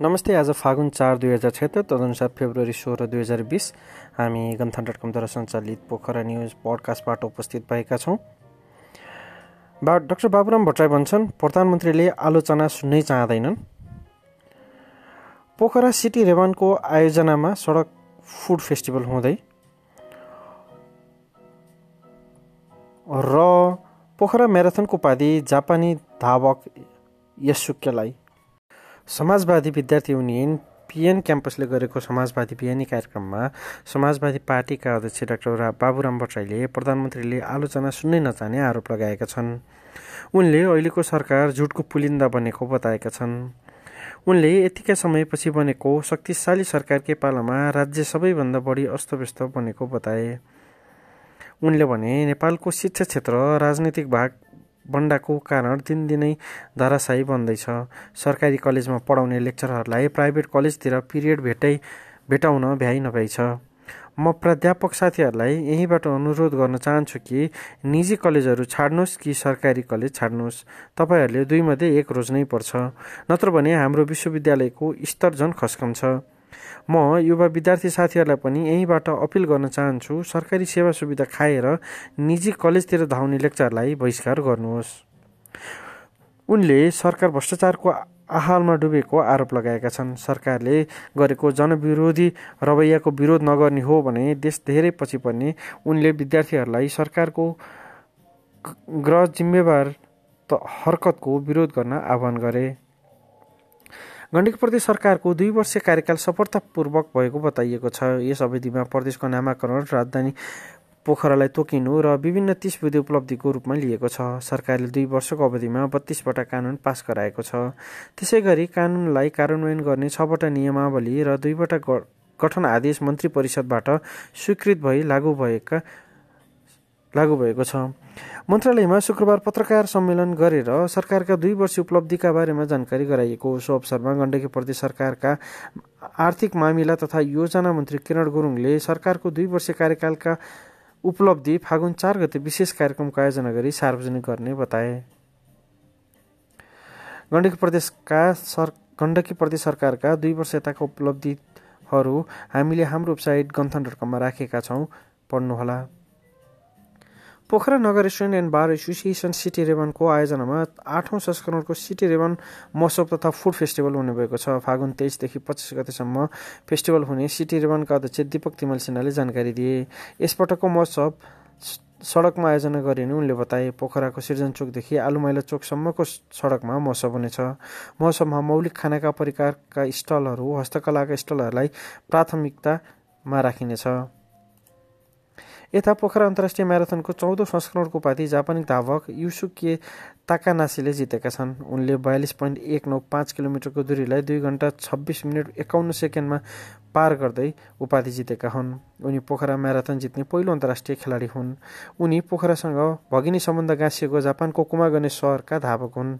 नमस्ते आज फागुन चार दुई हजार छत्तर तदनुसार फेब्रुअरी सोह्र दुई हजार बिस। हामी गन्थन डट कमद्वारा सञ्चालित पोखरा न्युज पडकास्टबाट उपस्थित भएका छौँ। बा डाक्टर बाबुराम भट्टराई भन्छन् प्रधानमन्त्रीले आलोचना सुन्नै चाहँदैनन्। पोखरा सिटी रेवानको आयोजनामा सडक फुड फेस्टिभल हुँदै। र पोखरा म्याराथनको उपाधि जापानी धावक यसुक्यलाई समाजवादी विद्यार्थी युनियन पिएन क्याम्पसले गरेको समाजवादी बिहानी कार्यक्रममा समाजवादी पार्टीका अध्यक्ष डाक्टर बाबुराम भट्टराईले प्रधानमन्त्रीले आलोचना सुन्नै नचाहने आरोप लगाएका छन्। उनले अहिलेको सरकार झुटको पुलिन्दा बनेको बताएका छन्। उनले यतिका समयपछि बनेको शक्तिशाली सरकारकै पालामा राज्य सबैभन्दा बढी अस्तव्यस्त बनेको बताए। उनले भने नेपालको शिक्षा क्षेत्र राजनैतिक भाग बन्डाको कारण दिनदिनै धराशायी बन्दैछ। सरकारी कलेजमा पढाउने लेक्चरहरूलाई प्राइभेट कलेजतिर पिरियड भेटै भेटाउन भ्याइ नभएछ म प्राध्यापक साथीहरूलाई यहीँबाट अनुरोध गर्न चाहन्छु कि निजी कलेजहरू छाड्नुहोस् कि सरकारी कलेज छाड्नुहोस्। तपाईँहरूले दुईमध्ये एक रोज्नै पर्छ। नत्र भने हाम्रो विश्वविद्यालयको स्तर झन् खस्कन्छ। म युवा विद्यार्थी साथीहरूलाई पनि यहीँबाट अपिल गर्न चाहन्छु सरकारी सेवा सुविधा खाएर निजी कलेजतिर धाउने लेक्चरलाई बहिष्कार गर्नुहोस्। उनले सरकार भ्रष्टाचारको आहालमा डुबेको आरोप लगाएका छन्। सरकारले गरेको जनविरोधी रवैयाको विरोध नगर्ने हो भने देश धेरै पछि पर्ने उनले विद्यार्थीहरूलाई सरकारको ग्रह जिम्मेवार हरकतको विरोध गर्न आह्वान गरे। गण्डकी प्रदेश सरकारको दुई वर्ष कार्यकाल सफलतापूर्वक भएको बताइएको छ। यस अवधिमा प्रदेशको नामाकरण राजधानी पोखरालाई तोकिनु र विभिन्न तिस बुधे उपलब्धिको रूपमा लिएको छ। सरकारले दुई वर्षको अवधिमा बत्तीसवटा कानुन पास गराएको छ। त्यसै गरी कानुनलाई कार्यान्वयन गर्ने छवटा नियमावली र दुईवटा गठन आदेश मन्त्री परिषदबाट स्वीकृत भई लागू भएका लागू भएको छ। मन्त्रालयमा शुक्रबार पत्रकार सम्मेलन गरेर सरकारका दुई वर्ष उपलब्धिका बारेमा जानकारी गराइएको सो अवसरमा गण्डकी प्रदेश सरकारका आर्थिक मामिला तथा योजना मन्त्री किरण गुरुङले सरकारको दुई वर्ष कार्यकालका उपलब्धि फागुन चार गते विशेष कार्यक्रमको आयोजना गरी सार्वजनिक गर्ने बताए। गण्डकी प्रदेशका सर गण्डकी प्रदेश सरकारका दुई वर्ष यताका उपलब्धिहरू हामीले हाम्रो वेबसाइट गन्थन डट कममा राखेका छौँ। पढ्नुहोला। पोखरा नगर restaurant and bar association city रेबनको आयोजनामा आठौँ संस्करणको सिटी रेबन महोत्सव तथा फुड फेस्टिभल हुने भएको छ। फागुन तेइसदेखि पच्चिस गतेसम्म फेस्टिभल हुने सिटी रेबनका अध्यक्ष दीपक तिमल सिन्हाले जानकारी दिए। यसपटकको महोत्सव सडकमा आयोजना गरिने उनले बताए पोखराको सिर्जन चोकदेखि आलुमाइला चोकसम्मको सडकमा महोत्सव हुनेछ। महोत्सवमा मौलिक खानाका परिकारका स्टलहरू हस्तकलाका स्टलहरूलाई प्राथमिकतामा राखिनेछ। यता पोखरा अन्तर्राष्ट्रिय म्याराथनको चौधौँ संस्करणको उपाधि जापानी धावक युसुके ताकानासीले जितेका छन्। उनले बयालिस पोइन्ट एक नौ पाँच किलोमिटरको दूरीलाई दुई घन्टा छब्बिस मिनट एकाउन्न सेकेन्डमा पार गर्दै उपाधि जितेका हुन्। उनी पोखरा म्याराथन जित्ने पहिलो अन्तर्राष्ट्रिय खेलाडी हुन्। उनी पोखरासँग भगिनी सम्बन्ध गाँसिएको जापानको कुमागने सहरका धावक हुन्।